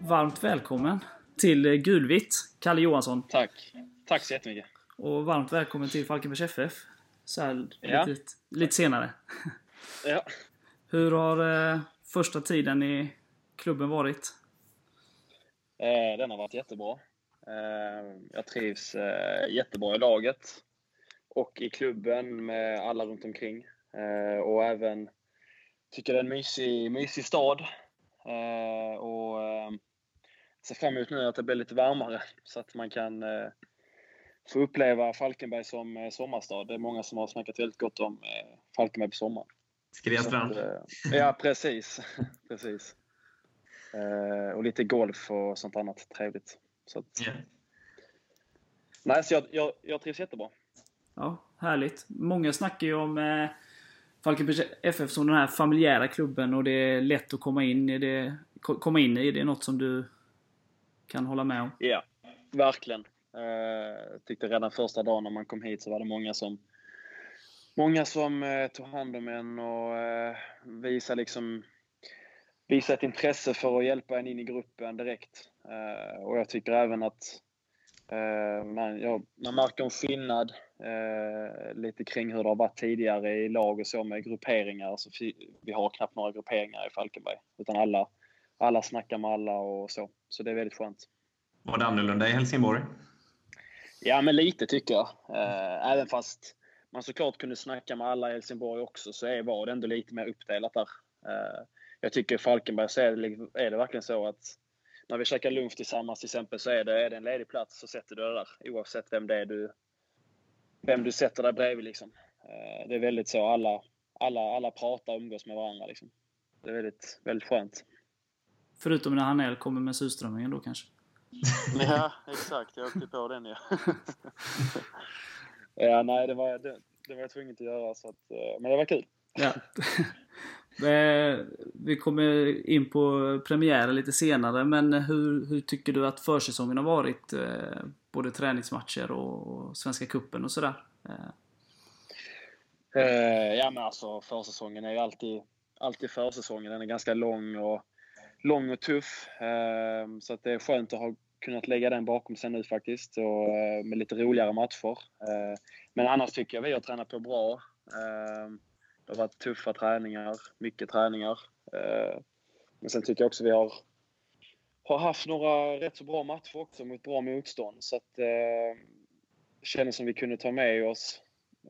Varmt välkommen till Gulvitt, Kalle Johansson. Tack. Tack så jättemycket. Och varmt välkommen till Falkenbergs FF. Så här Ja. lite, lite senare. Ja. Hur har eh, första tiden i klubben varit? Eh, den har varit jättebra. Eh, jag trivs eh, jättebra i laget och i klubben med alla runt omkring. Eh, och även tycker det är en mysig, mysig stad. Eh, och eh, ser fram emot nu att det blir lite varmare så att man kan eh, få uppleva Falkenberg som eh, sommarstad. Det är många som har snackat väldigt gott om eh, Falkenberg på sommaren. Att, eh, Ja, precis. precis. Eh, och lite golf och sånt annat trevligt. Så att, Ja. nej, så jag, jag, jag trivs jättebra. Ja, härligt. Många snackar ju om eh, Falkenbergs FF som den här familjära klubben och det är lätt att komma in i det. Komma in i. Det är något som du kan hålla med om? Ja, verkligen. Eh, jag tyckte redan första dagen när man kom hit så var det många som Många som eh, tog hand om en och eh, visade liksom Visa ett intresse för att hjälpa en in i gruppen direkt. Och jag tycker även att man, ja, man märker en skillnad eh, lite kring hur det har varit tidigare i lag och så med grupperingar. Så fi- vi har knappt några grupperingar i Falkenberg. Utan alla, alla snackar med alla och så. Så det är väldigt skönt. Var det annorlunda i Helsingborg? Ja, men lite tycker jag. Eh, även fast man såklart kunde snacka med alla i Helsingborg också så är, var det ändå lite mer uppdelat där. Eh, jag tycker i Falkenberg så är det, li- är det verkligen så att när vi käkar lunch tillsammans till exempel så är det, är det en ledig plats så sätter du dig där oavsett vem det är du, vem du sätter dig bredvid. Liksom. Eh, det är väldigt så. Alla, alla, alla pratar och umgås med varandra. Liksom. Det är väldigt, väldigt skönt. Förutom när Hanell kommer med surströmmingen då kanske? Ja, exakt. Jag åkte på den ja. ja, nej, det var, det, det var jag tvungen att göra. Så att, eh, men det var kul. Ja. Eh, vi kommer in på premiären lite senare, men hur, hur tycker du att försäsongen har varit? Eh, både träningsmatcher och, Svenska Cupen och sådär. Eh, ja, men alltså försäsongen är ju alltid, alltid försäsongen. Den är ganska lång och, lång och tuff. Ehm, så att det är skönt att ha kunnat lägga den bakom sig nu faktiskt. Och, med lite roligare matcher. Men annars tycker jag vi har tränat på bra. Ehm, det har varit tuffa träningar, mycket träningar. Eh, men sen tycker jag också vi har, har haft några rätt så bra matcher också mot bra motstånd. Så att eh, det kändes som vi kunde ta med oss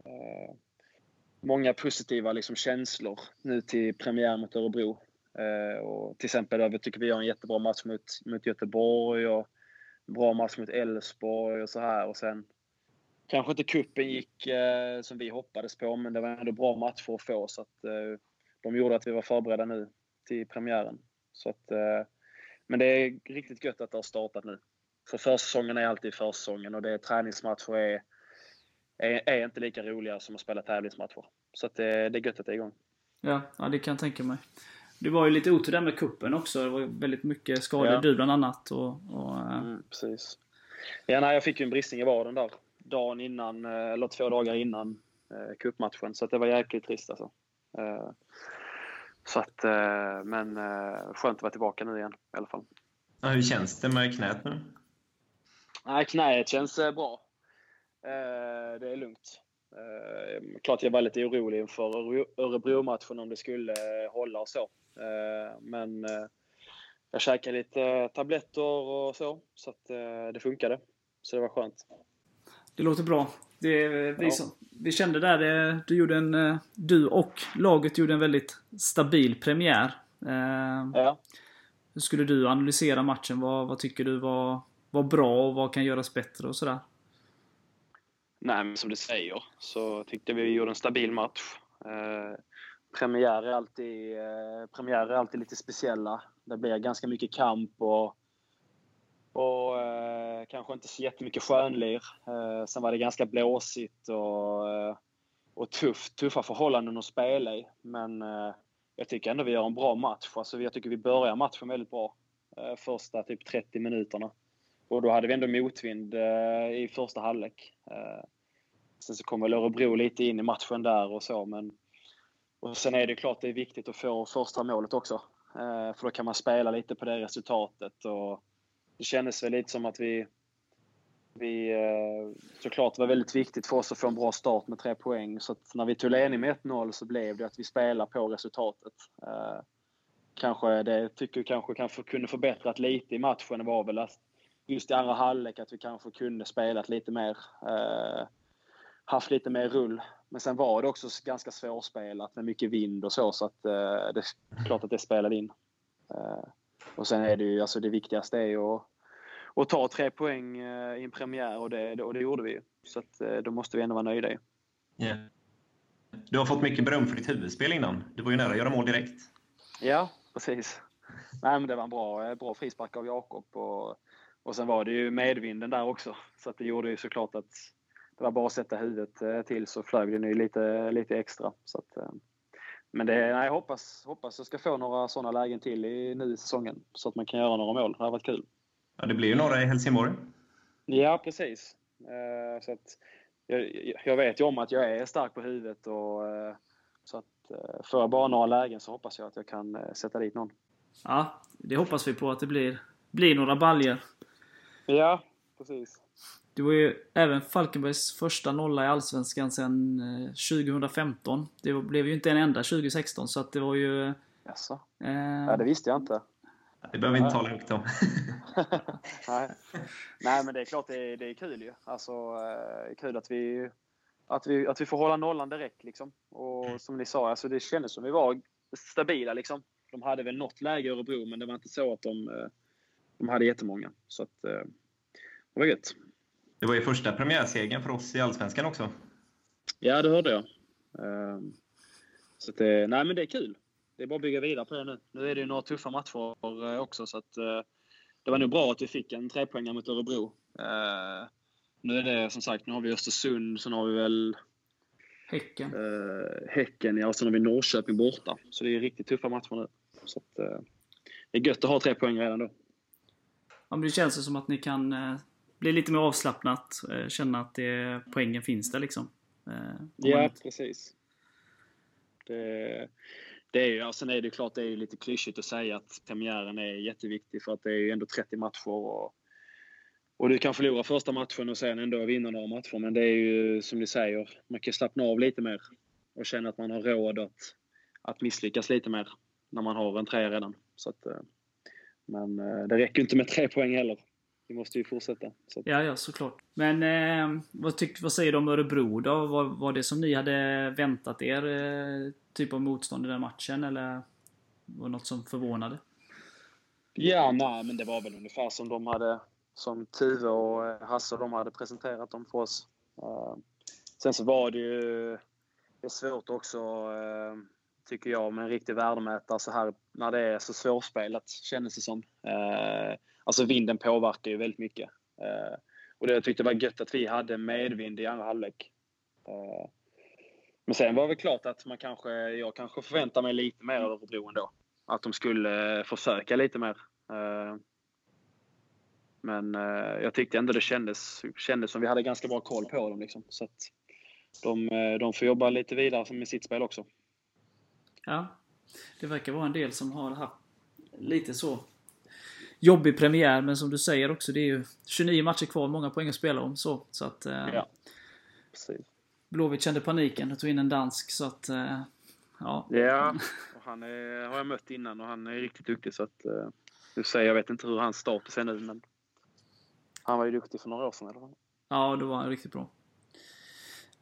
eh, många positiva liksom, känslor nu till premiär mot Örebro. Eh, och till exempel, jag tycker vi har en jättebra match mot, mot Göteborg och en bra match mot Elfsborg och så här. Och sen kanske inte kuppen gick eh, som vi hoppades på, men det var ändå bra matcher att få. Så att, eh, de gjorde att vi var förberedda nu till premiären. Så att, eh, men det är riktigt gött att det har startat nu. För försäsongen är alltid försäsongen och det är träningsmatcher är, är, är inte lika roliga som att spela tävlingsmatcher. Så att det, det är gött att det är igång. Ja, ja, det kan jag tänka mig. Det var ju lite otur där med kuppen också. Det var väldigt mycket skador. Ja. Du bland annat. Och, och, eh, Mm, precis. Ja, nej, jag fick ju en bristning i vaden där. Dagen innan, eh, eller två dagar innan eh, cupmatchen. Så att det var jäkligt trist alltså. Eh, så att, eh, men eh, skönt att vara tillbaka nu igen i alla fall. Ja, hur känns det med knät nu? Nej, knäet känns eh, bra. Eh, det är lugnt. Klart jag var lite orolig inför Öre- Örebro-matchen om det skulle hålla och så. Men jag käkade lite tabletter och så, så att det funkade. Så det var skönt. Det låter bra. Det, vi, Ja. vi kände där, det, du, gjorde en, eh, du och laget gjorde en väldigt stabil premiär. Eh, Ja. hur skulle du analysera matchen? Vad, vad tycker du var, var bra och vad kan göras bättre och sådär? Nej, men som du säger så tyckte vi gjorde en stabil match. Eh, premiär, är alltid, eh, premiär är alltid lite speciella. Det blir ganska mycket kamp och, och eh, kanske inte så jättemycket skönlir. Eh, sen var det ganska blåsigt och, eh, och tufft, tuffa förhållanden att spela i. Men eh, jag tycker ändå vi gör en bra match. Alltså, jag tycker vi börjar matchen väldigt bra. Eh, första typ 30 minuterna. Och då hade vi ändå motvind eh, i första halvlek. Eh, Sen så kommer väl Örebro lite in i matchen där och så, men och sen är det klart det är viktigt att få första målet också. Eh, för då kan man spela lite på det resultatet. Och det kändes väl lite som att vi, vi eh, såklart det var väldigt viktigt för oss att få en bra start med tre poäng. Så att när vi tog ledning med 1-0 så blev det att vi spelade på resultatet. Eh, kanske det tycker jag kanske, kanske kunde förbättrat lite i matchen var väl att just i andra halvlek att vi kanske kunde spelat lite mer. Eh, haft lite mer rull. Men sen var det också ganska svårspelat med mycket vind och så, så att eh, det är klart att det spelade in. Eh, och sen är det ju, alltså det viktigaste är ju att, att ta tre poäng eh, i en premiär och det, och det gjorde vi ju. Så att eh, då måste vi ändå vara nöjda ju. Yeah. Du har fått mycket beröm för ditt huvudspel innan. Du var ju nära att göra mål direkt. Ja, precis. Nej, men det var en bra, bra frispark av Jakob. Och, och sen var det ju medvinden där också. Så att det gjorde ju såklart att det var bara att sätta huvudet eh, till så flög den ju lite, lite extra. Så att, eh, men det, nej, jag hoppas, hoppas jag ska få några sådana lägen till i, nu i säsongen. Så att man kan göra några mål. Det har varit kul. Ja, det blir ju några i Helsingborg. Ja, precis. Eh, så att, jag, jag vet ju om att jag är stark på huvudet. Och, så att, får jag bara några lägen så hoppas jag att jag kan sätta dit någon. Ja, det hoppas vi på att det blir, blir några baljer. Ja, precis. Du var ju även Falkenbergs första nolla i Allsvenskan sedan 2015. Det blev ju inte en enda 2016, så att det var ju... Jaså? Eh... Ja, det visste jag inte. Det behöver vi inte tala högt om. Nej. Nej, men det är klart det är, det är kul ju. Alltså, eh, kul att vi, att, vi, att vi får hålla nollan direkt. Liksom. Och som ni sa, alltså, det kändes som vi var stabila. Liksom. De hade väl något läge i Örebro, men det var inte så att de, eh, de hade jättemånga. Så att, eh, det var gött. Det var ju första premiärsegern för oss i Allsvenskan också. Ja, det hörde jag. Ehm, så det, nej, men det är kul. Det är bara att bygga vidare på det nu. Nu är det ju några tuffa matcher eh, också, så att eh, det var nog bra att vi fick en trepoängare mot Örebro. Ehm, nu är det som sagt, nu har vi Östersund, sen har vi väl Häcken. Uh, häcken, ja. Sen har vi Norrköping borta. Så det är riktigt tuffa matcher nu. Så att, det är gött att ha tre poäng redan då. Ja, men det känns som att ni kan bli lite mer avslappnat. Eh, känna att det, poängen finns där liksom. Eh, ja, precis. Det, det är ju, ja, sen är det klart det är lite klyschigt att säga att premiären är jätteviktig för att det är ju ändå 30 matcher och, och du kan förlora första matchen och sen ändå vinna några matcher. Men det är ju som du säger, man kan slappna av lite mer och känna att man har råd att, att misslyckas lite mer när man har en tre redan. Så att, eh, men det räcker inte med tre poäng heller vi måste ju fortsätta. Så. Ja, ja, såklart. Men eh, vad, tyck, vad säger du om Örebro då? Var, var det som ni hade väntat er eh, typ av motstånd i den matchen? Eller var det något som förvånade? Ja, nej, men det var väl ungefär som de hade som Tuve och eh, Hasse de hade presenterat dem för oss. Uh, sen så var det ju det är svårt också, uh, tycker jag, med en riktig värdemätare så här när det är så svårspelat, kändes det som. Eh, Alltså vinden påverkar ju väldigt mycket. Eh, och det jag tyckte var gött att vi hade medvind i andra halvlek. Eh, men sen var det väl klart att man kanske, jag kanske förväntar mig lite mer av Örebro ändå. Att de skulle eh, försöka lite mer. Eh, men eh, jag tyckte ändå det kändes, kändes som vi hade ganska bra koll på dem. Liksom. Så att de, eh, de får jobba lite vidare med sitt spel också. Ja, det verkar vara en del som har haft lite så jobbig premiär, men som du säger också, det är ju 29 matcher kvar, många poäng att spela om. Så, så att, eh, ja, precis. Blåvitt kände paniken och tog in en dansk, så att... Eh, ja. Ja, och han är, har jag mött innan och han är riktigt duktig, så att... Eh, du säger, jag vet inte hur hans status är nu, men... Han var ju duktig för några år sedan alla fall. Ja, då var han riktigt bra.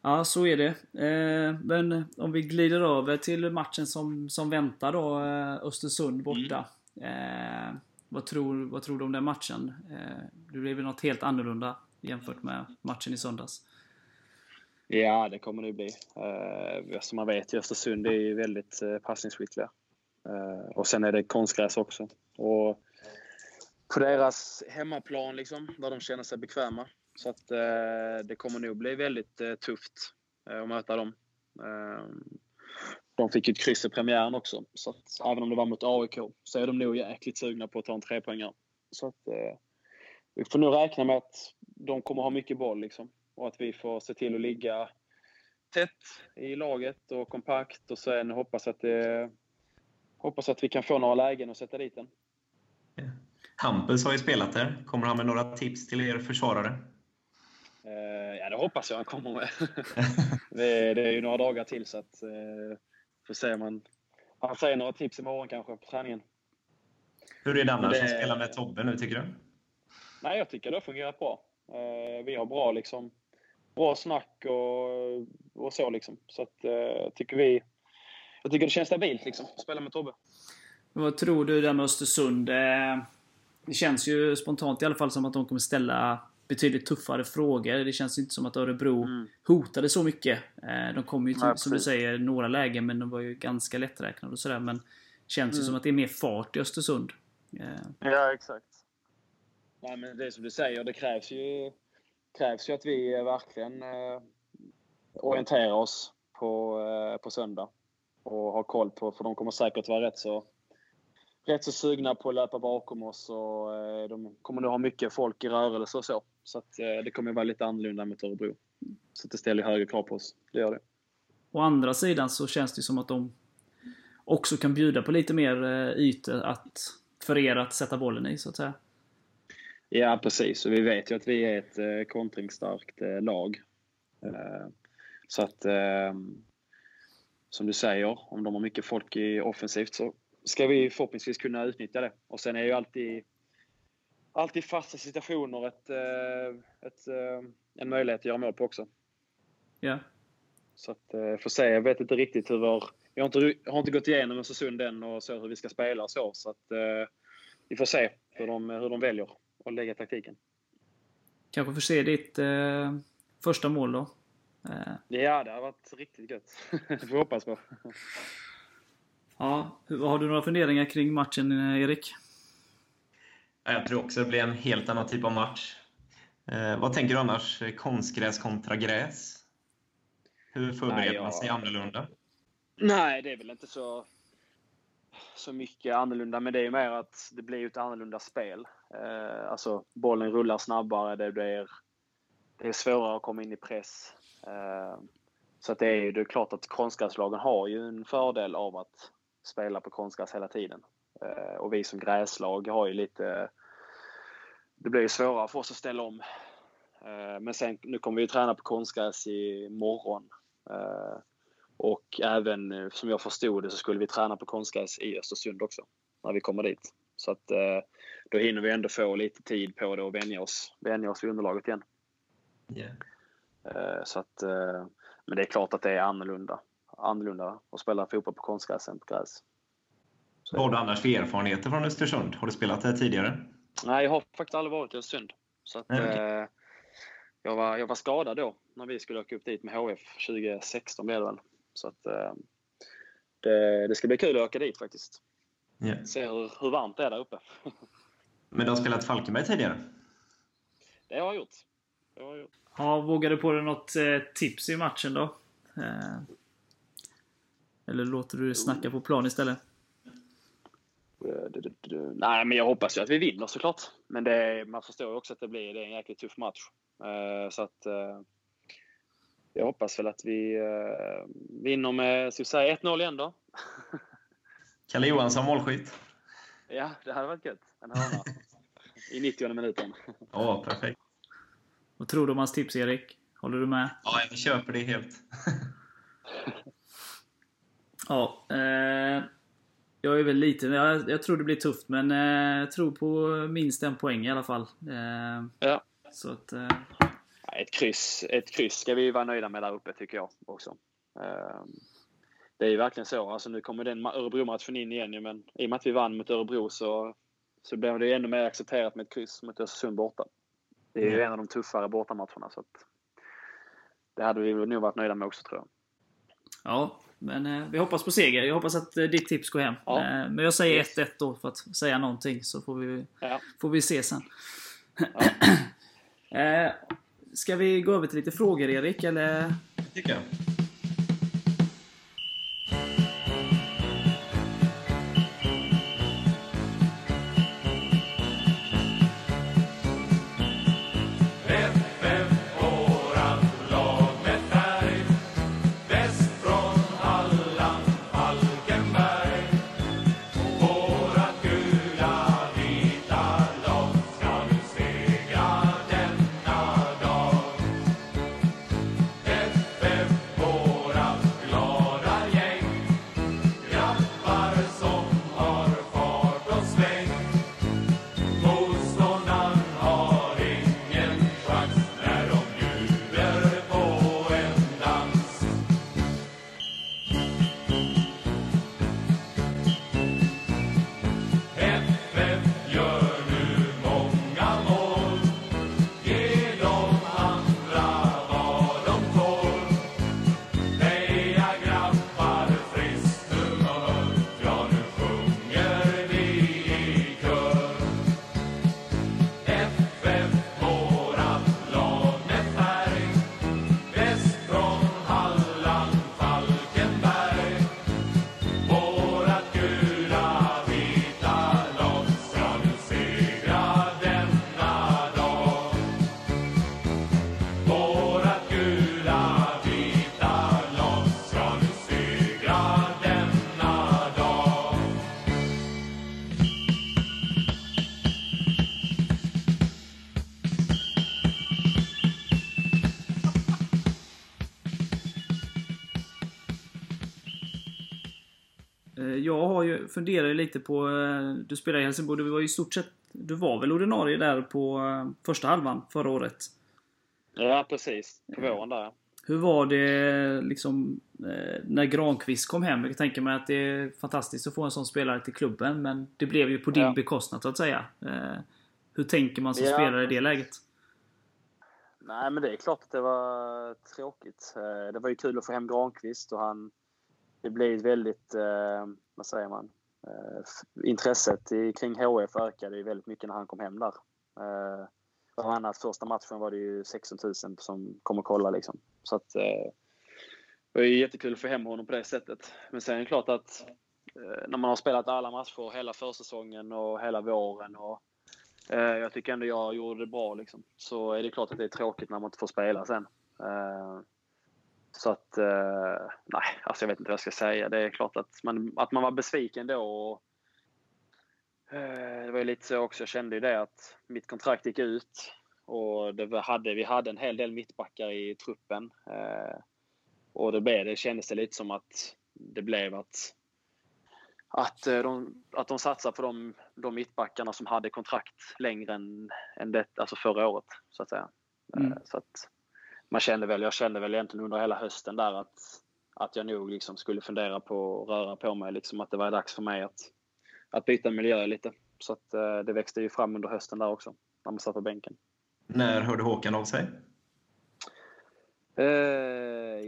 Ja, så är det. Eh, men om vi glider över till matchen som, som väntar då, eh, Östersund borta. Mm. Eh, vad tror, vad tror du om den matchen? Eh, det blev väl något helt annorlunda jämfört med matchen i söndags? Ja, det kommer det bli. Eh, som man vet, Östersund är ju väldigt eh, passningsskickliga. Eh, och sen är det konstgräs också. Och på deras hemmaplan, liksom, där de känner sig bekväma. Så att eh, det kommer nog bli väldigt eh, tufft eh, att möta dem. Eh, de fick ju ett kryss i premiären också. Så att, även om det var mot AIK så är de nog jäkligt sugna på att ta en trepoängare. Så att, eh, vi får nog räkna med att de kommer ha mycket boll. Liksom. och att vi får se till att ligga tätt i laget och kompakt och sen hoppas att, det, hoppas att vi kan få några lägen och sätta dit den. Hampus har ju spelat där. Kommer han med några tips till er försvarare? Eh, ja, det hoppas jag han kommer med. det, är, det är ju några dagar till så att eh, får se om han, han säger några tips imorgon kanske på träningen. Hur är det annars Det- att spela med Tobbe nu, tycker du? Nej, jag tycker det har fungerat bra. Eh, vi har bra liksom bra snack och, och så liksom. Så att eh, tycker vi jag tycker det känns stabilt liksom, att spela med Tobbe. Vad tror du där med Östersund? Eh, Det känns ju spontant i alla fall som att de kommer ställa betydligt tuffare frågor. Det känns ju inte som att Örebro Mm. hotade så mycket. Eh, De kom ju, till, Nej, som du säger, några lägen, men de var ju ganska lätträknade och sådär. Men känns ju Mm. som att det är mer fart i Östersund. Eh, Ja, exakt. Nej, men det är som du säger, det krävs ju, krävs ju att vi verkligen eh, orienterar oss på, eh, på söndag och har koll på, för de kommer säkert vara rätt så, rätt så sugna på att löpa bakom oss och eh, de kommer nog ha mycket folk i rörelse och så. Så att, eh, det kommer vara lite annorlunda mot Örebro. Så att det ställer högre krav på oss. Det gör det. Å andra sidan så känns det som att de också kan bjuda på lite mer eh, ytor att, för er att sätta bollen i, så att säga. Ja, precis. Och vi vet ju att vi är ett kontringsstarkt lag. Så att, som du säger, om de har mycket folk i offensivt så ska vi förhoppningsvis kunna utnyttja det. Och sen är ju alltid, alltid fasta situationer ett, eh, ett, eh, en möjlighet att göra mål på också. Ja. Så att, eh, får se. Jag vet inte riktigt hur vår... Jag har inte, har inte gått igenom Östersund än och så hur vi ska spela och så. Så att, vi får se hur de, hur de väljer att lägga taktiken. Kanske får se ditt eh, första mål då. Eh, Ja, det har varit riktigt gött. Det får vi hoppas på. Ja, har du några funderingar kring matchen, eh, Erik? Ja, Jag tror också det blir en helt annan typ av match. Eh, vad tänker du annars? Konstgräs kontra gräs? Hur förbereder Nej, jag- man sig annorlunda? Nej, det är väl inte så, så mycket annorlunda. Men det är ju mer att det blir ett annorlunda spel. Eh, alltså, bollen rullar snabbare. Det, blir, det är svårare att komma in i press. Eh, så att det är ju det är klart att konstgräslagen har ju en fördel av att spela på konstgräs hela tiden. Eh, och vi som gräslag har ju lite... Det blir ju svårare för oss att ställa om. Eh, men sen, nu kommer vi ju träna på konstgräs i morgon. Eh, och även som jag förstod det så skulle vi träna på konstgräs i Östersund också. När vi kommer dit. Så att då hinner vi ändå få lite tid på det och vänja oss, vänja oss vid underlaget igen. Yeah. Så att, men det är klart att det är annorlunda. Annorlunda att spela fotboll på konstgräs än på gräs. Så- Vad har du annars för erfarenheter från Östersund? Har du spelat där tidigare? Nej, jag har faktiskt aldrig varit i Östersund. Så att, Nej, okej. eh, jag, var, jag var skadad då när vi skulle åka upp dit med HF 2016 blev det väl. Så att, eh, det, det ska bli kul att åka dit faktiskt. Yeah. Se hur, hur varmt det är där uppe. Men du har spelat Falkenberg tidigare? Det har jag gjort. Det har jag gjort. Ja, vågar du på dig något eh, tips i matchen då? Eller låter du det snacka på plan istället? Nej, men jag hoppas ju att vi vinner såklart. Men det, man förstår ju också att det blir det är en jäkligt tuff match. Eh, så att eh, jag hoppas väl att vi eh, vinner med ska vi säga 1-0 igen då. Kalle Johansson målskytt? Ja, det hade varit gött. En hörna. I 90 minuten. Ja, perfekt. Vad tror du om hans tips, Erik? Håller du med? Ja, jag köper det helt. Ja. Eh, jag är väl lite... Jag, jag tror det blir tufft, men eh, jag tror på minst en poäng i alla fall. Eh, Ja. Så att... Eh, Ett kryss, ett kryss ska vi vara nöjda med där uppe tycker jag också. Eh, Det är ju verkligen så. Alltså, nu kommer den ma- Örebro-matchen in igen men i och med att vi vann mot Örebro så, så blev det ännu mer accepterat med ett kryss mot Östersund borta. Det är ju Mm. en av de tuffare bortamatcherna. Så att det hade vi nog varit nöjda med också tror jag. ja, men eh, vi hoppas på seger. Jag hoppas att eh, ditt tips går hem. Ja. Eh, men jag säger Yes. 1-1 då för att säga någonting, så får vi, Ja. får vi se sen. eh, ska vi gå över till lite frågor, Erik? Eller? tycker jag. Jag har ju funderat lite på... eh, Du spelade i Helsingborg, du var ju i stort sett... Du var väl ordinarie där på eh, första halvan förra året? Ja, precis. På våren där. Hur var det liksom eh, när Granqvist kom hem? Jag tänker mig att det är fantastiskt att få en sån spelare till klubben, men det blev ju på din Ja. bekostnad så att säga. Hur tänker man som Ja. spelare i det läget? Nej, men det är klart att det var tråkigt. Det var ju kul att få hem Granqvist och han... Det blev ett väldigt, eh, vad säger man, eh, intresset i, kring HF ökade ju väldigt mycket när han kom hem där. Eh, Bland annat första matchen var det ju 16 000 som kom och kollade liksom. Så att eh, det var ju jättekul att få hem honom på det sättet. Men sen är det klart att eh, när man har spelat alla matcher hela försäsongen och hela våren och Eh, jag tycker ändå jag gjorde det bra liksom. Så är det klart att det är tråkigt när man inte får spela sen. Eh, så att, eh, nej, alltså jag vet inte vad jag ska säga. Det är klart att man, att man var besviken då. Och, eh, det var ju lite så också, jag kände ju det att mitt kontrakt gick ut. Och det hade, vi hade en hel del mittbackar i truppen. Eh, och det, blev, det kändes det lite som att det blev att att eh, de, att de satsar på de, de mittbackarna som hade kontrakt längre än, än det, alltså förra året. Så att säga. Mm. Eh, Så att man kände väl, jag kände väl egentligen under hela hösten där att, att jag nog liksom skulle fundera på att röra på mig. Liksom att det var dags för mig att, att byta miljö lite. Så att eh, det växte ju fram under hösten där också, när man satt på bänken. När hörde Håkan av sig? Eh,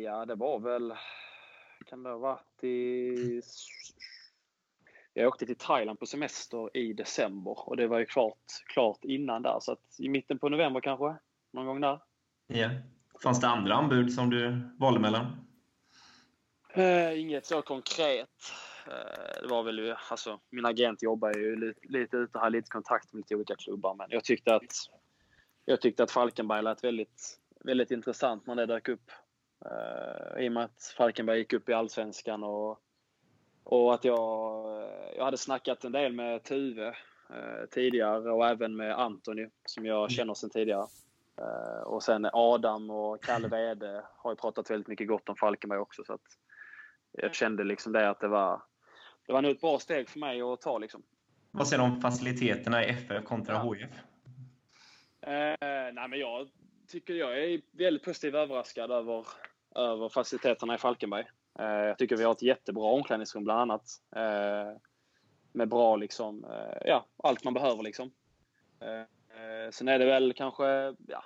ja, det var väl... Kan det ha varit i... Jag åkte till Thailand på semester i december och det var ju klart, klart innan där. Så att i mitten på november kanske, någon gång där. Ja. Fanns det andra anbud som du valde mellan? Eh, inget så konkret. Eh, det var väl alltså min agent jobbar ju lite, lite ute och har lite kontakt med lite olika klubbar. Men jag tyckte att, jag tyckte att Falkenberg lät väldigt, väldigt intressant när det dök upp. Eh, I och med att Falkenberg gick upp i Allsvenskan och, och att jag, jag hade snackat en del med Tuve eh, tidigare och även med Antoni som jag känner sedan tidigare. Eh, och sen Adam och Kalle Wede har ju pratat väldigt mycket gott om Falkenberg också. Så jag kände liksom det att det var, det var nog ett bra steg för mig att ta. Liksom. Vad säger du om faciliteterna i FF kontra Ja. HIF? Eh, nej, men jag tycker jag är väldigt positivt överraskad över, över faciliteterna i Falkenberg. Eh, jag tycker vi har ett jättebra omklädningsrum bland annat. Eh, med bra liksom, eh, ja, allt man behöver liksom. Eh, eh, sen är det väl kanske, ja,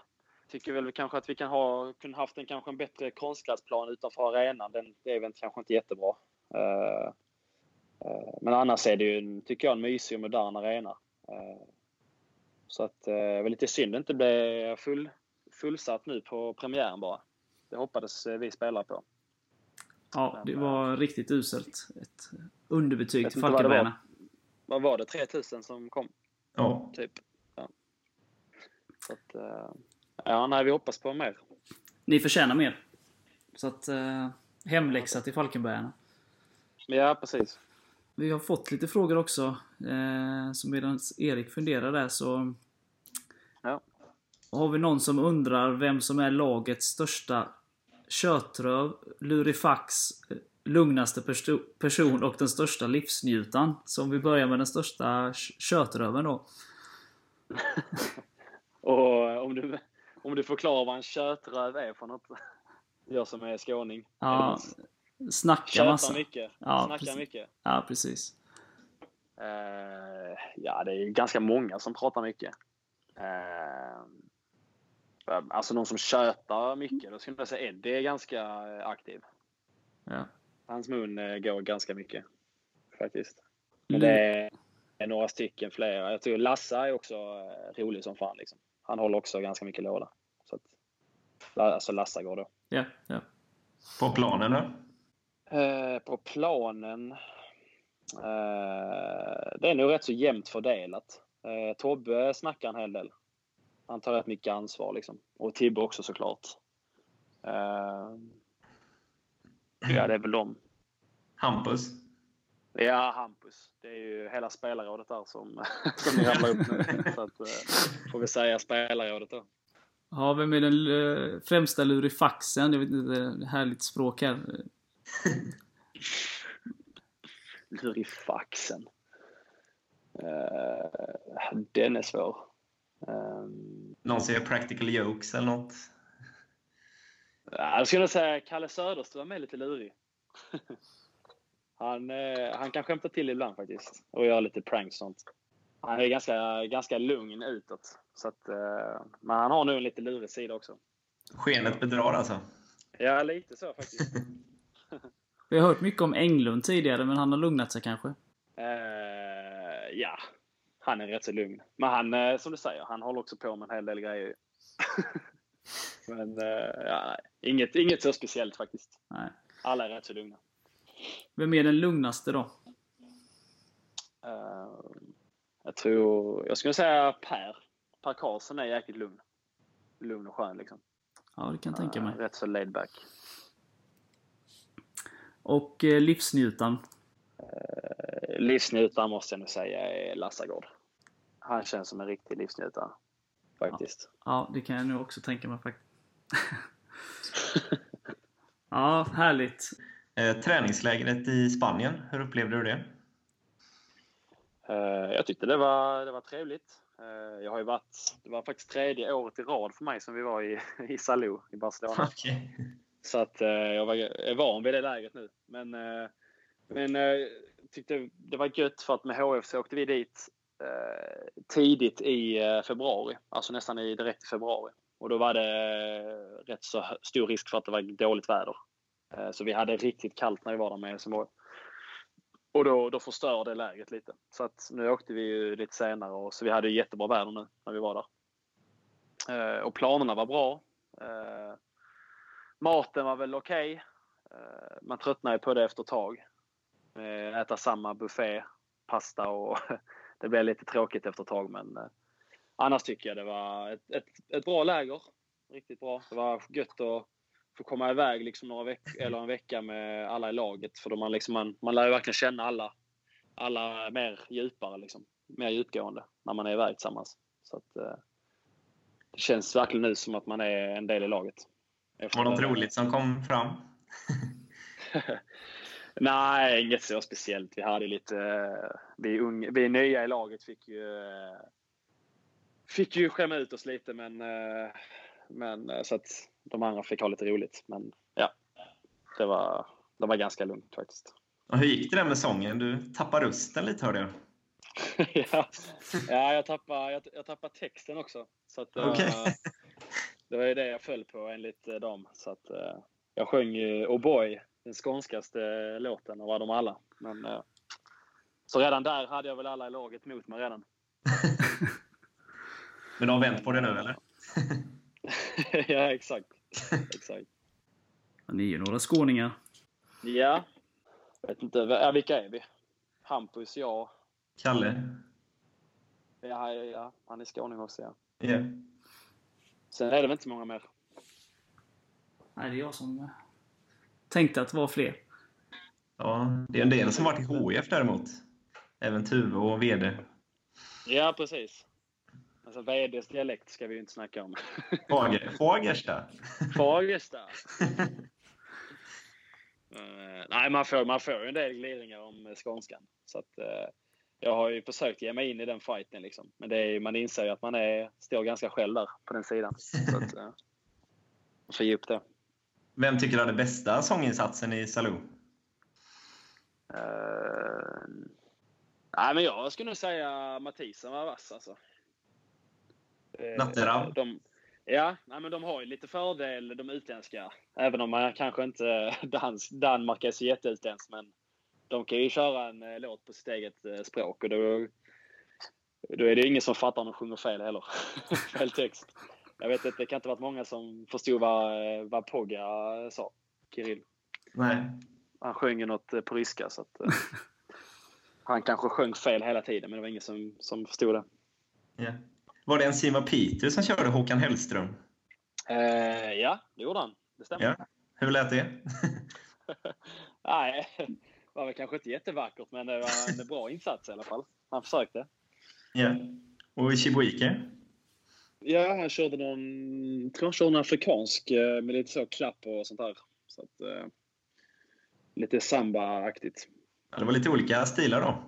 tycker väl kanske att vi kan ha, kunde haft en kanske en bättre konstgräsplan utanför arenan. Den, det är väl kanske inte jättebra. Eh, eh, men annars är det ju, en, tycker jag, en mysig och modern arena. Eh, så att eh, det var lite synd det inte blev full, fullsatt nu på premiären bara. Det hoppades eh, vi spelare på. Ja, det var riktigt uselt. Ett underbetyg till inte vad det var. Falkenbergarna. Vad var det? 3000 som kom? Ja. Typ. Ja. Så att, eh, ja, nej, vi hoppas på mer. Ni förtjänar mer. Så att, eh, hemläxa till Falkenbergarna. Ja, precis. Vi har fått lite frågor också. Eh, så medan Erik funderar där så... Ja. Har vi någon som undrar vem som är lagets största tjötröv, lurifax, eh, lugnaste perso- person och den största livsnjutan? Så om vi börjar med den största tjötröven då. Och eh, om du, om du förklarar vad en kötröv är för något. Jag som är skåning. Ja, snacka Tjötar massa. mycket. Ja, Snackar precis. mycket. Ja, precis. Eh, ja, det är ganska många som pratar mycket. Eh, alltså någon som tjötar mycket. Då skulle jag säga Eddie är ganska eh, aktiv. Ja. Hans mun eh, går ganska mycket. Faktiskt. Men det är några stycken fler. Jag tror Lassa är också eh, rolig som fan. Liksom. Han håller också ganska mycket låda. Så att, alltså Lassa går då. Ja, ja. På planen då? Eh, på planen. Eh, det är nog rätt så jämnt fördelat. Eh, Tobbe snackar en hel del. Han tar rätt mycket ansvar liksom. Och Tibbe också såklart. Eh, ja, det är väl de. Hampus? Ja, Hampus. Det är ju hela spelarrådet där som, som ni ramlar upp nu. Så att, eh, får vi säga spelarrådet då. Ja, vem är den eh, främsta lurifaxen? Jag vet inte, härligt språk här. Lurifaxen. Uh, den är svår. Um, Någon säger practical jokes eller något? Jag skulle säga Kalle Söderström är lite lurig. Han, eh, han kan skämta till ibland faktiskt och göra lite pranks och sånt. Han är ganska, ganska lugn utåt. Så att, eh, men han har nu en lite lurig sida också. Skenet bedrar alltså? Ja, lite så faktiskt. Vi har hört mycket om Englund tidigare, men han har lugnat sig kanske? Eh, ja, han är rätt så lugn. Men han, eh, som du säger, han håller också på med en hel del grejer. men eh, ja, inget, inget så speciellt faktiskt. Nej. Alla är rätt så lugna. Vem är den lugnaste då? Uh, jag tror, jag skulle säga Per. Per Karlsson är jäkligt lugn. Lugn och skön liksom. Ja, det kan jag tänka mig. Uh, rätt så laid back. Och eh, livsnjutaren? Uh, livsnjutaren måste jag nog säga är Lassagård. Han känns som en riktig livsnjutare. Faktiskt. Ja, ja det kan jag nog också tänka mig faktiskt. ja, härligt. Eh, träningslägret i Spanien, hur upplevde du det? Eh, jag tyckte det var, det var trevligt. Eh, jag har ju varit, det var faktiskt tredje året i rad för mig som vi var i, i Salou i Barcelona. Okay. Så att jag var, är van vid det lägret nu. Men, men jag tyckte det var gött för att med HFC åkte vi dit tidigt i februari. Alltså nästan i, direkt i februari. Och då var det rätt så stor risk för att det var dåligt väder. Eh, så vi hade riktigt kallt när vi var där med Helsingborg. Och då, då förstörde lägret lite. Så att nu åkte vi ju lite senare och så vi hade jättebra väder nu när vi var där. Eh, och planerna var bra. Eh, maten var väl okej. Okay. Man tröttnade på det efter ett tag. Äta samma buffé, pasta och det blev lite tråkigt efter ett tag men annars tycker jag det var ett, ett, ett bra läger. Riktigt bra. Det var gött att få komma iväg liksom några veck eller en vecka med alla i laget. För då man, liksom, man, man lär ju verkligen känna alla, alla mer djupare. Liksom. Mer djupgående när man är iväg tillsammans. Så att, eh, det känns verkligen nu som att man är en del i laget. Var det något roligt som kom fram? Nej, inget så speciellt. Vi hade lite... Vi, unga, vi nya i laget fick ju... Fick ju skämma ut oss lite men... Men så att de andra fick ha lite roligt. Men ja, det var, det var ganska lugnt faktiskt. Och hur gick det där med sången? Du tappade rösten lite hörde jag. ja, ja jag, tappade, jag, jag tappade texten också. Så att, okay. uh, det var ju det jag föll på enligt uh, dem. Så att, uh, jag sjöng ju Oh boy, den skånskaste låten av dem alla. Men, uh, så redan där hade jag väl alla i laget mot mig redan. Men du har vänt på det nu eller? ja, exakt. exakt. Ni är ju några skåningar. Ja. Jag vet inte. Ja, vilka är vi? Hampus, jag. Kalle? Ja, ja, han är skåning också, ja. Yeah. Sen är det väl inte så många mer. Nej, det är jag som tänkte att det var fler. Ja, det är en del som varit i HIF däremot. Även Tuve och VD. Ja, precis. Alltså VDs dialekt ska vi ju inte snacka om. Fager, Fagersta. Fagersta. uh, nej, man får, man får ju en del gliringar om skånskan. Så att, uh, jag har ju försökt ge mig in i den fighten. Liksom. Men det är, man inser ju att man är, står ganska själv där på den sidan. Så att, uh, man får ge upp det. Vem tycker du hade bästa sånginsatsen i Salou? Uh, nej, men jag skulle nog säga Mathisen var vass alltså. Natteram? De, ja, nej, men de har ju lite fördel, de utländska. Även om man kanske inte... Dans, Danmark är så jätteutländskt, men de kan ju köra en eh, låt på sitt eget eh, språk och då, då är det ingen som fattar om de sjunger fel heller. fel text. Jag vet inte, det kan inte varit många som förstod vad, eh, vad Pogga sa, Kirill. Nej. Han sjöng ju något på ryska så att... han kanske sjöng fel hela tiden, men det var ingen som, som förstod det. Yeah. Var det en Sima Peter som körde Håkan Hellström? Eh, ja, det gjorde han. Det stämmer. Ja. Hur lät det? Nej, det var väl kanske inte jättevackert, men det var en bra insats i alla fall. Han försökte. Ja. Och Chibuike? Ja, han körde någon, tror han körde en afrikansk med lite så klapp och sånt där. Så att, eh, lite samba-aktigt. Ja, det var lite olika stilar då.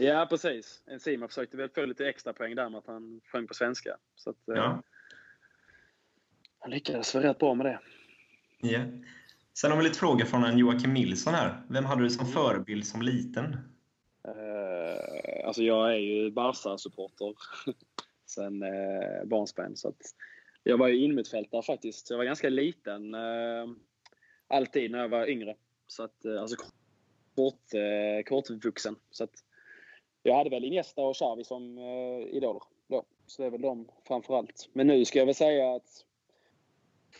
Ja, precis. Enzima försökte väl få lite extra poäng där med att han sjöng på svenska. Så att, eh, Ja. Han lyckades väl rätt bra med det. Ja. Sen har vi lite frågor från en Joakim Nilsson här. Vem hade du som förebild som liten? Eh, alltså jag är ju Barca-supporter sen eh, barnsben. Så att jag var ju innermittfältare faktiskt. Jag var ganska liten eh, alltid när jag var yngre. Så att, eh, alltså kort, eh, kortvuxen. Så att jag hade väl Iniesta och Xavi som eh, idoler då. Så det är väl de framför allt. Men nu ska jag väl säga att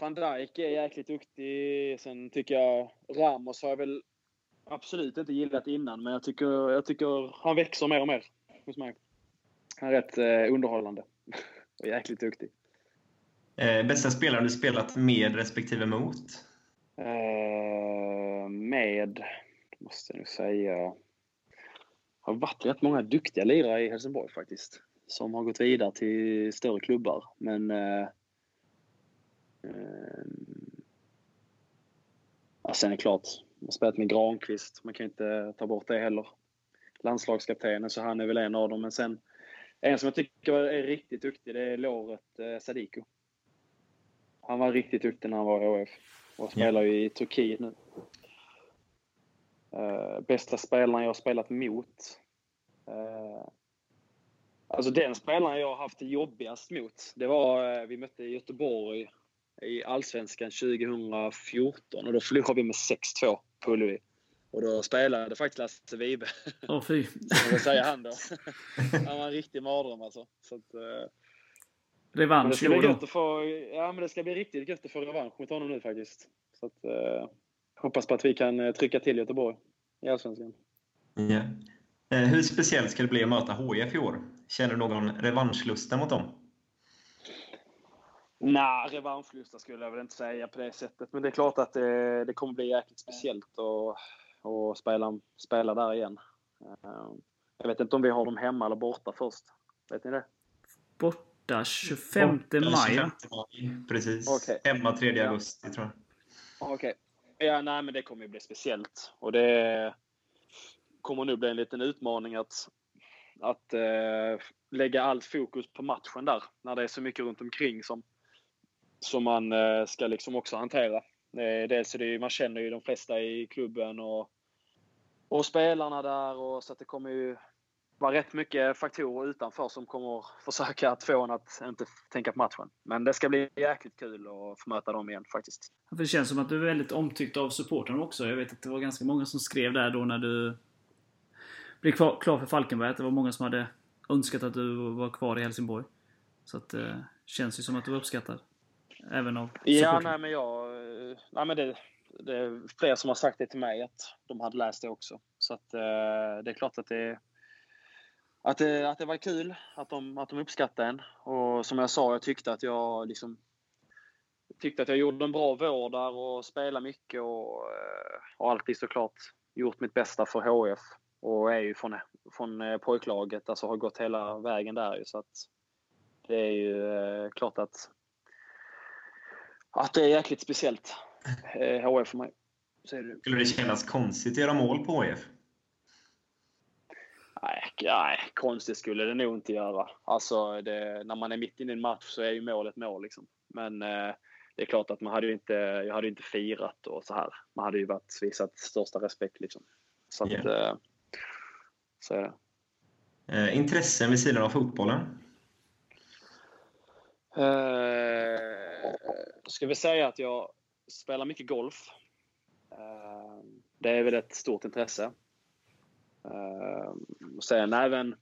van Dijk är jäkligt duktig. Sen tycker jag Ramos har jag väl absolut inte gillat innan, men jag tycker, jag tycker han växer mer och mer hos mig. Han är rätt eh, underhållande och jäkligt duktig. Eh, bästa spelare du spelat med respektive mot? Eh, med, måste jag nog säga, har varit rätt många duktiga lirare i Helsingborg faktiskt. Som har gått vidare till större klubbar. Men eh, eh, ja, sen är det klart, man har spelat med Granqvist. Man kan inte ta bort det heller. Landslagskaptenen, så han är väl en av dem. Men sen en som jag tycker är riktigt duktig, det är Loret eh, Sadiku. Han var riktigt duktig när han var i HF och spelar ju i Turkiet nu. Uh, bästa spelaren jag har spelat mot? Uh, alltså den spelaren jag har haft det jobbigast mot, det var uh, vi mötte Göteborg i Allsvenskan 2014 och då förlorade vi med 6-2 på Ullevi. Och då spelade faktiskt Lasse Vibe. Åh fy. Så vad säger han då? han var en riktig mardröm alltså. Så att, uh, men det Revansch ska bli gött att få, ja, men det ska bli riktigt gött att få revansch mot honom nu faktiskt. Så att, eh, hoppas på att vi kan eh, trycka till Göteborg i Allsvenskan. Ja. Eh, hur speciellt ska det bli att möta HIF i år? Känner du någon revanschlusta mot dem? Nej, revanschlusta skulle jag väl inte säga på det sättet. Men det är klart att det, det kommer bli jäkligt speciellt att, att spela, spela där igen. Eh, jag vet inte om vi har dem hemma eller borta först. Vet ni det? Borta 25 Eller maj. 25 va? maj, Precis. Okej. Hemma 3 Ja. augusti, tror jag. Okej. Ja, nej, men det kommer ju bli speciellt. Och det kommer nu bli en liten utmaning att, att eh, lägga allt fokus på matchen där. När det är så mycket runt omkring som, som man eh, ska liksom också hantera. Eh, dels är det ju, man känner ju de flesta i klubben och, och spelarna där. Och, så att det kommer ju vara rätt mycket faktorer utanför som kommer försöka att få en att inte tänka på matchen. Men det ska bli jäkligt kul att få möta dem igen faktiskt. Det känns som att du är väldigt omtyckt av supportrarna också. Jag vet att det var ganska många som skrev där då när du blev klar för Falkenberg. Det var många som hade önskat att du var kvar i Helsingborg. Så att det känns ju som att du var uppskattad. Även av Ja, supportrarna. nej men jag... eh, Nej men det, det är fler som har sagt det till mig att de hade läst det också. Så att eh, det är klart att det, att det, att det var kul att de, att de uppskattade en. Och som jag sa, jag tyckte att jag liksom tyckte att jag gjorde en bra vår där och spelade mycket och, eh, har alltid såklart gjort mitt bästa för HF. Och är ju från, från eh, pojklaget, alltså har gått hela vägen där ju. Så att det är ju eh, klart att att det är jäkligt speciellt. Eh, HF för mig. Så är det. Skulle det kännas konstigt att göra mål på HIF? Nej, nej, konstigt skulle det nog inte göra. Alltså, det, när man är mitt inne i en match så är ju målet mål. Liksom. Men eh, det är klart att man hade ju inte, jag hade ju inte firat och så här. Man hade ju varit, visat största respekt. Liksom. Så att, Ja. eh, så är det. Eh, intressen vid sidan av fotbollen? Eh, ska vi säga att jag spelar mycket golf. Eh, det är väl ett stort intresse. Eh, och sen även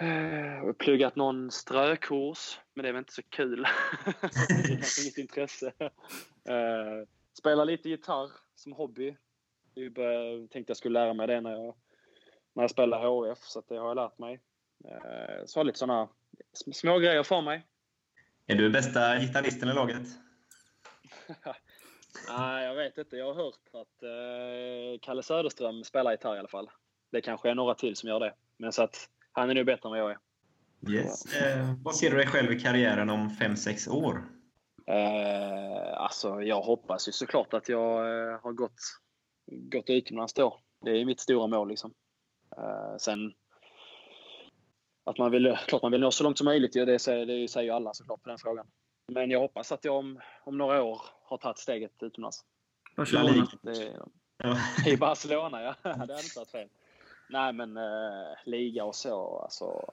eh, pluggat någon strökurs, men det är väl inte så kul. det är inget intresse. Eh, spelar lite gitarr som hobby. Jag tänkte jag skulle lära mig det när jag, när jag spelade HF, så det har jag lärt mig. Eh, så har lite sådana sm- små grejer för mig. Är du bästa gitarristen i laget? Nej, jag vet inte. Jag har hört att eh, Kalle Söderström spelar gitarr i alla fall. Det kanske är några till som gör det. Men så att han är nog bättre än vad jag är. Yes. Eh, vad ser du dig själv i karriären om 5-6 år? Eh, alltså, jag hoppas ju såklart att jag eh, har gått, gått utomlands då. det är mitt stora mål liksom. Uh, sen att man vill, klart man vill nå så långt som möjligt, det, säger, det säger ju alla såklart på den frågan. Men jag hoppas att jag om, om några år har tagit steget utomlands. Barcelona. Det, I Barcelona, ja. det hade inte varit fel. Nej, men eh, liga och så, alltså,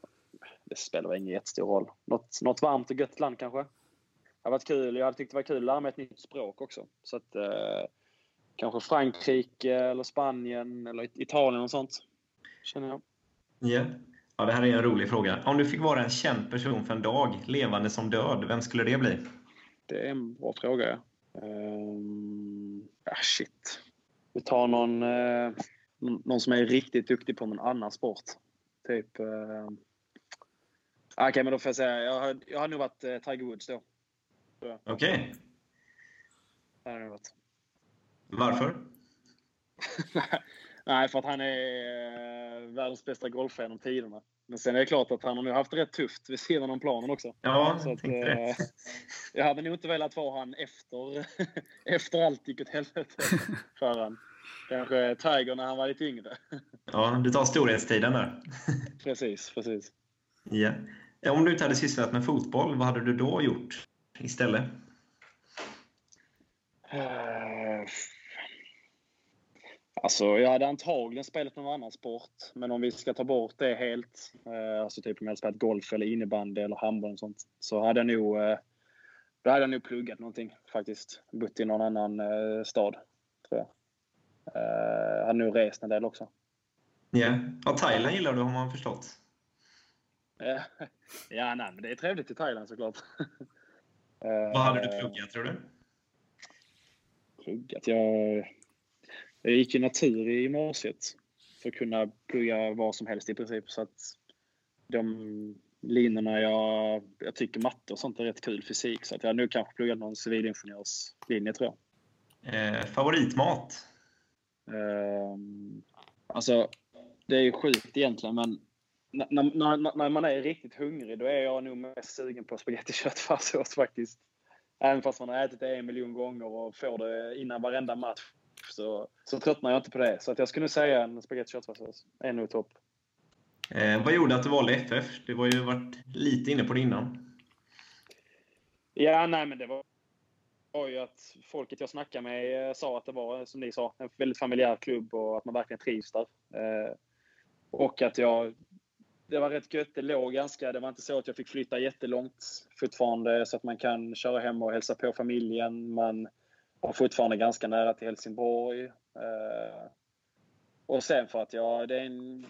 det spelar ingen jättestor roll. Något, något varmt och gött land kanske. Det varit kul. Jag hade tyckt det var kul att lära mig ett nytt språk också. Så att, eh, kanske Frankrike eller Spanien eller Italien och sånt. Känner jag. Yeah. Ja, det här är en rolig fråga. Om du fick vara en känd person för en dag, levande som död, vem skulle det bli? Det är en bra fråga. Ja. Um, ah, shit. Vi tar någon, uh, någon som är riktigt duktig på någon annan sport. Typ... Uh, Okej, okay, men då får jag säga, jag har, jag har nog varit uh, Tiger Woods då. Okej. Okay. Varför? Nej, för att han är eh, världens bästa golfare genom tiderna. Men sen är det klart att han har nu haft det rätt tufft vid sidan om planen också. Ja, så att, eh, jag hade nog inte velat vara han efter, efter allt gick åt helvete för han. Kanske Tiger när han var lite yngre. Ja, du tar storhetstiden där. precis, precis. Ja. Om du inte hade sysslat med fotboll, vad hade du då gjort istället? Uh, Alltså, jag hade antagligen spelat någon annan sport, men om vi ska ta bort det helt, eh, alltså typ om jag hade spelat golf eller innebandy eller handboll och sånt, så hade jag nog, eh, då hade jag nog pluggat någonting faktiskt. Bott i någon annan eh, stad, tror jag. Eh, hade nog rest en del också. Ja, yeah. ja Thailand gillar du har man förstått. ja, nej, men det är trevligt i Thailand såklart. Vad hade du pluggat, tror du? Pluggat? Jag jag gick ju natur i gymnasiet för att kunna plugga vad som helst i princip. Så att de linjerna jag, jag tycker matte och sånt är rätt kul, fysik. Så att jag har nu kanske pluggat någon civilingenjörslinje tror jag. Eh, favoritmat? Eh, alltså, det är ju sjukt egentligen, men när, när, när, man är riktigt hungrig då är jag nog mest sugen på spagetti köttfärssås faktiskt. Även fast man har ätit det en miljon gånger och får det innan varenda match så, så tröttnar jag inte på det. Så att jag skulle säga en spagetti köttfärssås. är nog topp. Eh, vad gjorde att du valde FF? Du var ju varit lite inne på det innan. Ja, nej men det var, var ju att folket jag snackade med eh, sa att det var, som ni sa, en väldigt familjär klubb och att man verkligen trivs där. Eh, och att jag... Det var rätt gött. Det låg ganska... Det var inte så att jag fick flytta jättelångt fortfarande så att man kan köra hem och hälsa på familjen. Man och fortfarande ganska nära till Helsingborg. Eh, och sen för att jag, det är en,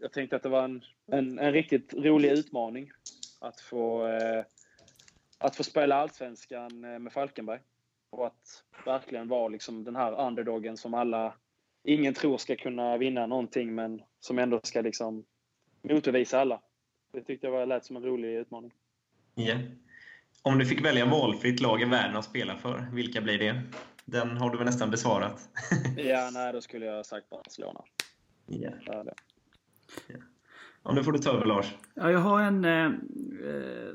jag tänkte att det var en, en, en riktigt rolig utmaning att få, eh, att få spela Allsvenskan eh, med Falkenberg. Och att verkligen vara liksom den här underdogen som alla, ingen tror ska kunna vinna någonting men som ändå ska liksom motbevisa alla. Det tyckte jag var, lät som en rolig utmaning. Yeah. Om du fick välja valfritt lag i världen att spela för, vilka blir det? Den har du väl nästan besvarat? ja, nej, då skulle jag sagt Barcelona. Yeah. Ja. Ja, nu får du ta över Lars. Ja, jag har en... Eh, eh,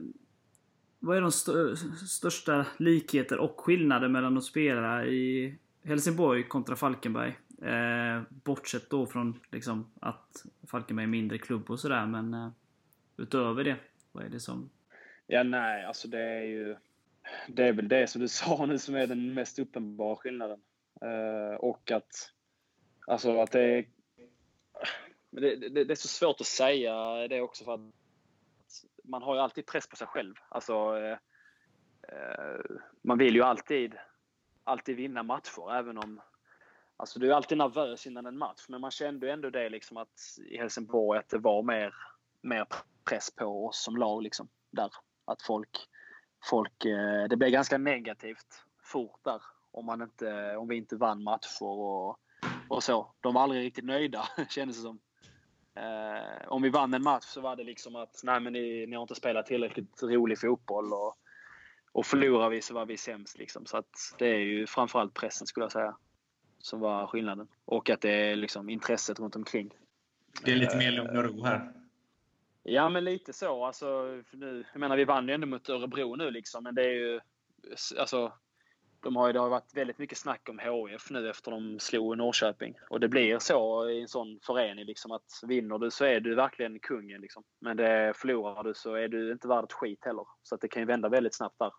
vad är de st största likheter och skillnader mellan att spela i Helsingborg kontra Falkenberg? Eh, bortsett då från liksom, att Falkenberg är en mindre klubb och sådär, men eh, utöver det, vad är det som Ja, nej, alltså det är ju... Det är väl det som du sa nu som är den mest uppenbara skillnaden. Uh, och att... Alltså att det är... Det, det, det, är så svårt att säga det också för att man har ju alltid press på sig själv. Alltså, uh, uh, man vill ju alltid, alltid vinna matcher även om... Alltså du är alltid nervös innan en match men man kände ju ändå det liksom att i Helsingborg att det var mer, mer press på oss som lag liksom där. Att folk, folk, eh, det blev ganska negativt fort där om, man inte, om vi inte vann matcher och, och så. De var aldrig riktigt nöjda kändes det som. Eh, om vi vann en match så var det liksom att nej men ni, ni har inte spelat tillräckligt rolig fotboll och, och förlorar vi så var vi sämst. Liksom. Så att det är ju framförallt pressen skulle jag säga som var skillnaden. Och att det är liksom intresset runt omkring. Det är lite mer lugn och ro här. Ja, men lite så. Alltså, nu, jag menar, vi vann ju ändå mot Örebro nu, liksom, men det är ju... Alltså, de har ju, det har varit väldigt mycket snack om HF nu efter de slog Norrköping. Och det blir så i en sån förening liksom att vinner du så är du verkligen kungen liksom. Men det, förlorar du så är du inte värd ett skit heller. Så att det kan ju vända väldigt snabbt där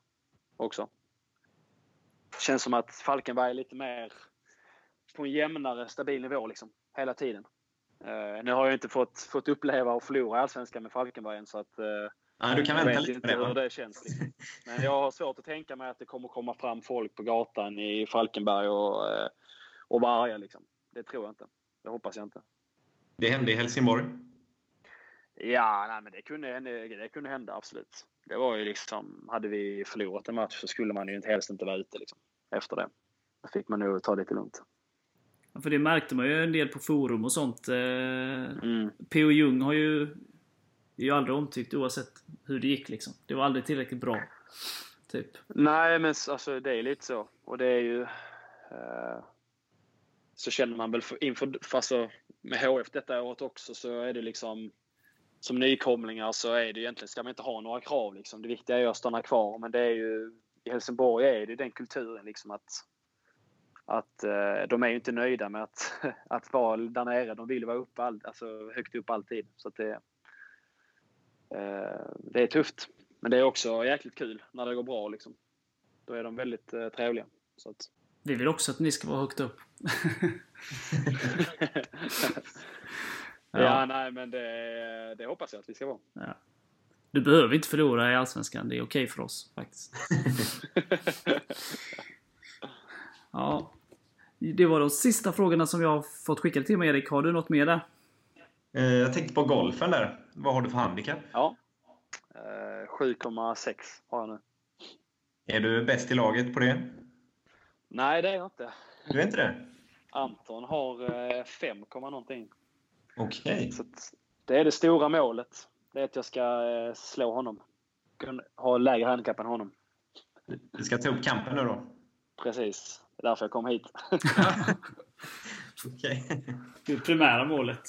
också. Det känns som att Falkenberg är lite mer på en jämnare, stabil nivå liksom. Hela tiden. Uh, nu har jag inte fått, fått uppleva och förlora Allsvenskan med Falkenberg än så att uh, Ja, du kan jag vänta vet lite inte hur det känns. Liksom. Men jag har svårt att tänka mig att det kommer komma fram folk på gatan i Falkenberg och, eh, och vara arga. Liksom. Det tror jag inte. Det hoppas jag inte. Det hände i Helsingborg. Ja, nej, men det kunde, hända- det kunde hända absolut. Det var ju liksom, hade vi förlorat en match så skulle man ju inte helst inte vara ute liksom, efter det. Då fick man nog ta det lite lugnt. För det märkte man ju en del på forum och sånt. Eh, Mm. P.O. Jung har ju, är ju aldrig omtyckt oavsett hur det gick liksom. Det var aldrig tillräckligt bra. Typ. Nej, men alltså, det är lite så. Och det är ju... Eh, så känner man väl för, inför... För alltså, med HF detta året också så är det liksom... Som nykomlingar så är det egentligen, ska man inte ha några krav. Liksom. Det viktiga är att stanna kvar. Men det är ju... I Helsingborg är det den kulturen liksom att... Att eh, de är ju inte nöjda med att, att vara där nere. De vill vara all, alltså, högt upp alltid. Så det, eh, det är tufft. Men det är också jäkligt kul när det går bra. Liksom. Då är de väldigt eh, trevliga. Så att... Vi vill också att ni ska vara högt upp. ja. nej, men det, det hoppas jag att vi ska vara. Ja. Du behöver inte förlora i Allsvenskan. Det är okej för oss faktiskt. Ja. Det var de sista frågorna som jag har fått skickade till mig Erik. Har du något mer där? Eh, Jag tänkte på golfen där. Vad har du för handikapp? ja. Eh, 7,6 har jag nu. Är du bäst i laget på det? Nej, det är jag inte. Du är inte det? Anton har eh, 5, komma någonting. Okej. Så att det är det stora målet. Det är att jag ska eh, slå honom. Ha lägre handikapp än honom. Du ska ta upp kampen nu då? Precis. Det är därför jag kom hit. Okej. Det är primära målet.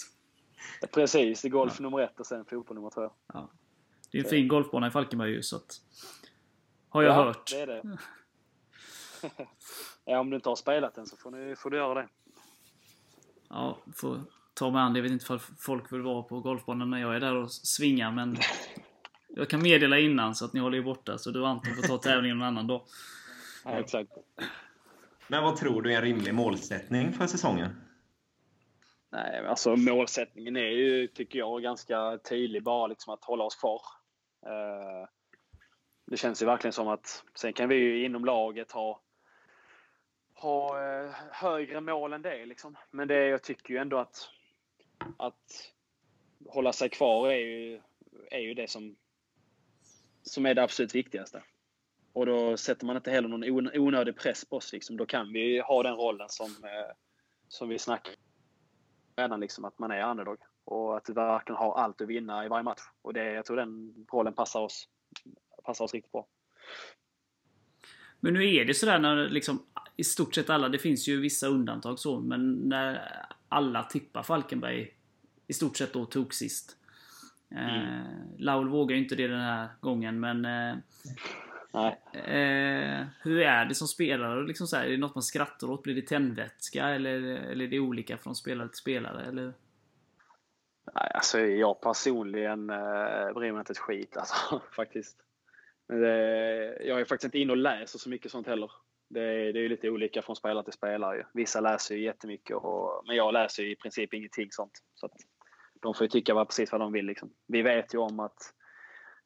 Precis. Det är golf nummer ett och sen fotboll nummer två. Det är en fin golfbana i Falkenberg ju, så att... Har jag ja, hört. det är det. ja, om du inte har spelat den så får, ni, får du göra det. Ja, får ta mig an det. Jag vet inte om folk vill vara på golfbanan när jag är där och svingar, men... Jag kan meddela innan så att ni håller er borta, så du och Anton får ta tävlingen någon annan dag. Ja, exakt. Men vad tror du är en rimlig målsättning för säsongen? Nej, alltså målsättningen är ju, tycker jag, ganska tydlig. Bara liksom att hålla oss kvar. Eh, det känns ju verkligen som att sen kan vi ju inom laget ha, ha eh, högre mål än det. Liksom. Men det, jag tycker ju ändå att, att hålla sig kvar är ju, är ju det som, som är det absolut viktigaste. Och då sätter man inte heller någon on- onödig press på oss. Liksom. Då kan vi ha den rollen som, eh, som vi snackar redan liksom att man är underdog och att vi verkligen har allt att vinna i varje match. Och det, jag tror den rollen passar oss, passar oss riktigt bra. Men nu är det sådär när liksom i stort sett alla, det finns ju vissa undantag så, men när alla tippar Falkenberg i stort sett då tog sist. Eh, Laul vågar ju inte det den här gången, men eh. Eh, hur är det som spelare? Liksom så här, är det något man skrattar åt? Blir det tändvätska? Eller, eller är det olika från spelare till spelare? Eller? Nej, alltså jag personligen eh, bryr mig inte ett skit alltså, faktiskt. Men det, jag är faktiskt inte inne och läser så mycket sånt heller. Det, är- det är ju lite olika från spelare till spelare. Vissa läser ju jättemycket, och, men jag läser ju i princip ingenting sånt. Så att de får ju tycka vad, precis vad de vill. Liksom. Vi vet ju om att,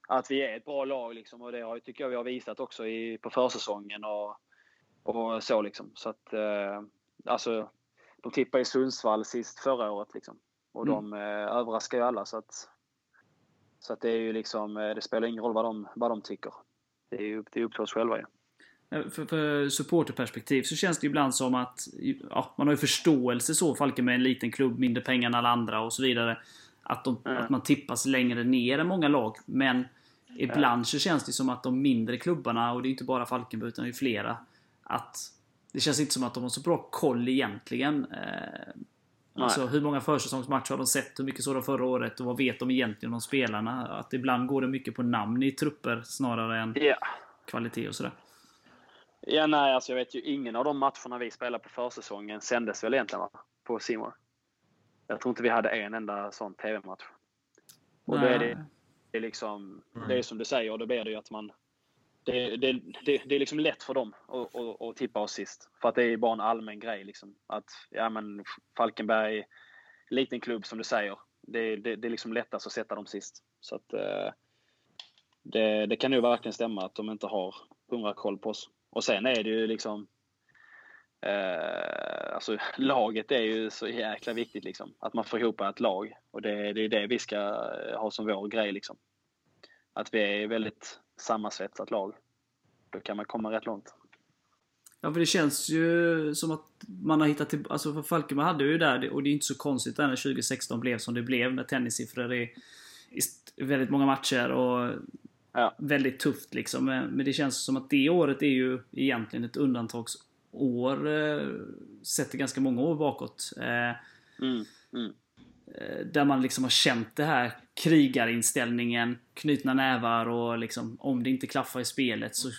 att vi är ett bra lag liksom, och det har, tycker jag vi har visat också i, på försäsongen och, och så. Liksom. Så att, eh, alltså, de tippade i Sundsvall sist förra året. Liksom. Och Mm. de eh, överraskar ju alla. Så att, så att det är ju liksom, eh, det spelar ingen roll vad de, vad de tycker. Det är ju det är upp till oss själva ju. Eh, För, för supporterperspektiv så känns det ibland som att ja, man har ju förståelse så. Falkenberg är en liten klubb, mindre pengar än alla andra och så vidare. Att, de, Mm. att man tippas längre ner än många lag. Men ibland så känns det som att de mindre klubbarna, och det är inte bara Falkenberg utan det är flera. Att det känns inte som att de har så bra koll egentligen. Eh, alltså hur många försäsongsmatcher har de sett? Hur mycket såg de förra året? Och vad vet de egentligen om spelarna? Att ibland går det mycket på namn i trupper snarare än Ja. kvalitet och sådär. Ja, nej, alltså jag vet ju ingen av de matcherna vi spelade på försäsongen sändes väl egentligen va? på Simor. Jag tror inte vi hade en enda sån TV-match. Och då är det, det är liksom, det är som du säger, då blir det ju att man det, det, det, det är liksom lätt för dem att, att, att tippa oss sist. För att det är bara en allmän grej. Liksom. Att ja, men Falkenberg, liten klubb som du säger, det, det, det är liksom lättast att sätta dem sist. Så att, eh, det, det kan nog verkligen stämma att de inte har hundra koll på oss. Och sen är det ju liksom eh, alltså laget är ju så jäkla viktigt liksom. Att man får ihop ett lag. Och det, det är det vi ska ha som vår grej liksom. Att vi är väldigt sammansvetsat lag. Då kan man komma rätt långt. Ja, för det känns ju som att man har hittat till... Alltså för Falkenberg hade ju där, och det är inte så konstigt när 2016 blev som det blev med tennissiffror i, i väldigt många matcher och Ja. väldigt tufft liksom. Men det känns som att det året är ju egentligen ett undantagsår. Eh, sett till ganska många år bakåt. Eh, Mm, mm. Eh, Där man liksom har känt det här krigarinställningen, knutna nävar och liksom om det inte klaffar i spelet så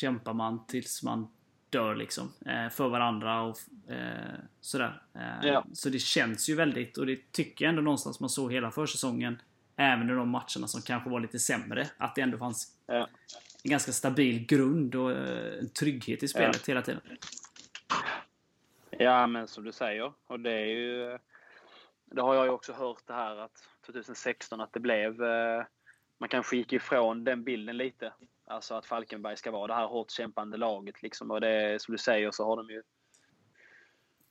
kämpar man tills man dör liksom. För varandra och sådär. Ja. Så det känns ju väldigt, och det tycker jag ändå någonstans man såg hela försäsongen. Även i de matcherna som kanske var lite sämre. Att det ändå fanns Ja. en ganska stabil grund och en trygghet i spelet hela tiden. Ja, men som du säger. Och det är ju... Det har jag ju också hört det här att 2016 att det blev... Eh, man kanske gick ifrån den bilden lite. Alltså att Falkenberg ska vara det här hårt kämpande laget liksom. Och det som du säger så har de ju...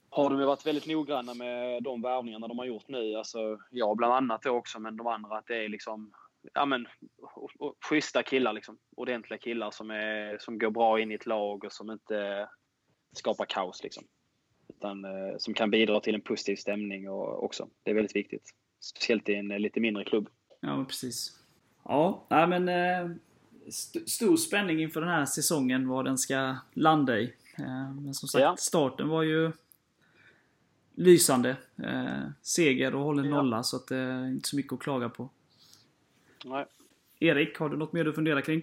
Har de ju varit väldigt noggranna med de värvningarna de har gjort nu. Alltså, jag bland annat då också, men de andra att det är liksom... Ja men, och- och schyssta killar liksom. Ordentliga killar som, är, som går bra in i ett lag och som inte skapar kaos liksom utan eh, som kan bidra till en positiv stämning och också. Det är väldigt viktigt. Speciellt i en eh, lite mindre klubb. Ja, men precis. Ja, nej men... Eh, st- stor spänning inför den här säsongen vad den ska landa i. Eh, men som sagt, Ja. starten var ju lysande. Eh, seger och hållen Ja. nolla, så att det är inte så mycket att klaga på. Nej. Erik, har du något mer du funderar kring?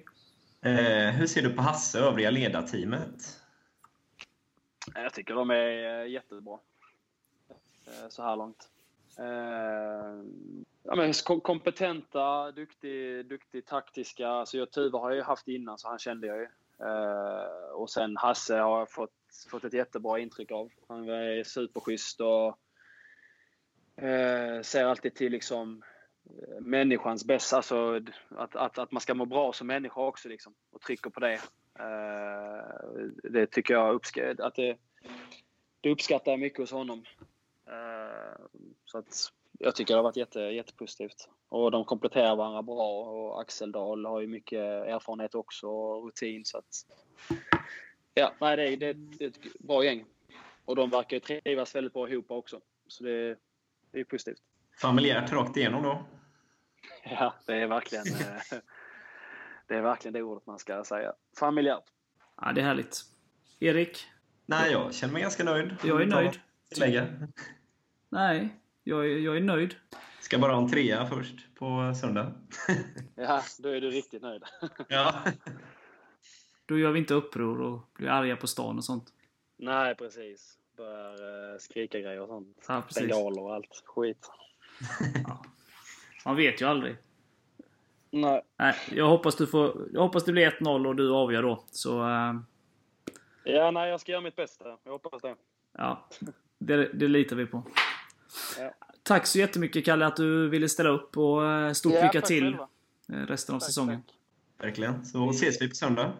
Eh, hur ser du på Hasse och övriga ledarteamet? Jag tycker de är eh, jättebra. Eh, så här långt. Eh, ja, men kompetenta, duktig, duktig taktiska. Alltså jag, Tuve har jag ju haft innan, så han kände jag ju. Och sen Hasse har jag fått, fått ett jättebra intryck av. Han är superschysst och ser alltid till liksom människans bästa. Alltså att, att, att man ska må bra som människa också liksom. Och trycker på det. Eh, det tycker jag uppsk- att det, det uppskattar jag mycket hos honom. Eh, så att jag tycker det har varit jätte, jättepositivt. Och de kompletterar varandra bra och Axel Dahl har ju mycket erfarenhet också och rutin. Så att, ja, nej, det, är, det, det är ett bra gäng. Och de verkar ju trivas väldigt bra ihop också. Så det, det är positivt. Familjärt rakt igenom då? Ja, det är verkligen eh, det är verkligen det ordet man ska säga. Familjärt. Ja, det är härligt. Erik? Nej, jag känner mig ganska nöjd. Jag är nöjd. Tillägga. Nej, jag, är- jag är nöjd. Ska bara ha en trea först på söndag. Ja, då är du riktigt nöjd. ja. Då gör vi inte uppror och blir arga på stan och sånt. Nej, precis. Börjar eh, skrika grejer och sånt. Ja, precis. Bengaler och allt skit. Man vet ju aldrig. Nej. Nej, jag hoppas, du får, jag hoppas det blir 1-0 och du avgör då. Så, eh, Ja, nej, jag ska göra mitt bästa. Jag hoppas det. ja. Det, det litar vi på. Ja. Tack så jättemycket Kalle att du ville ställa upp och eh, stort Ja, lycka till själva. eh, resten av Tack, säsongen. tack. Verkligen. Så ses vi på söndag.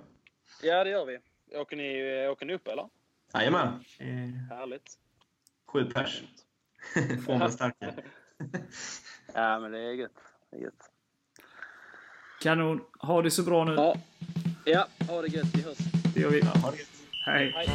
Ja, det gör vi. Åker ni, åker ni upp eller? Jajamän. Eh, Härligt. Sju pers. Får man starka. Ja, men det är gött. Det är gött. Kanon. Ha det så bra nu. Ja. ja, ha det gött. Vi hörs. Det gör vi. Ja, ha det gött. Hej. Hej.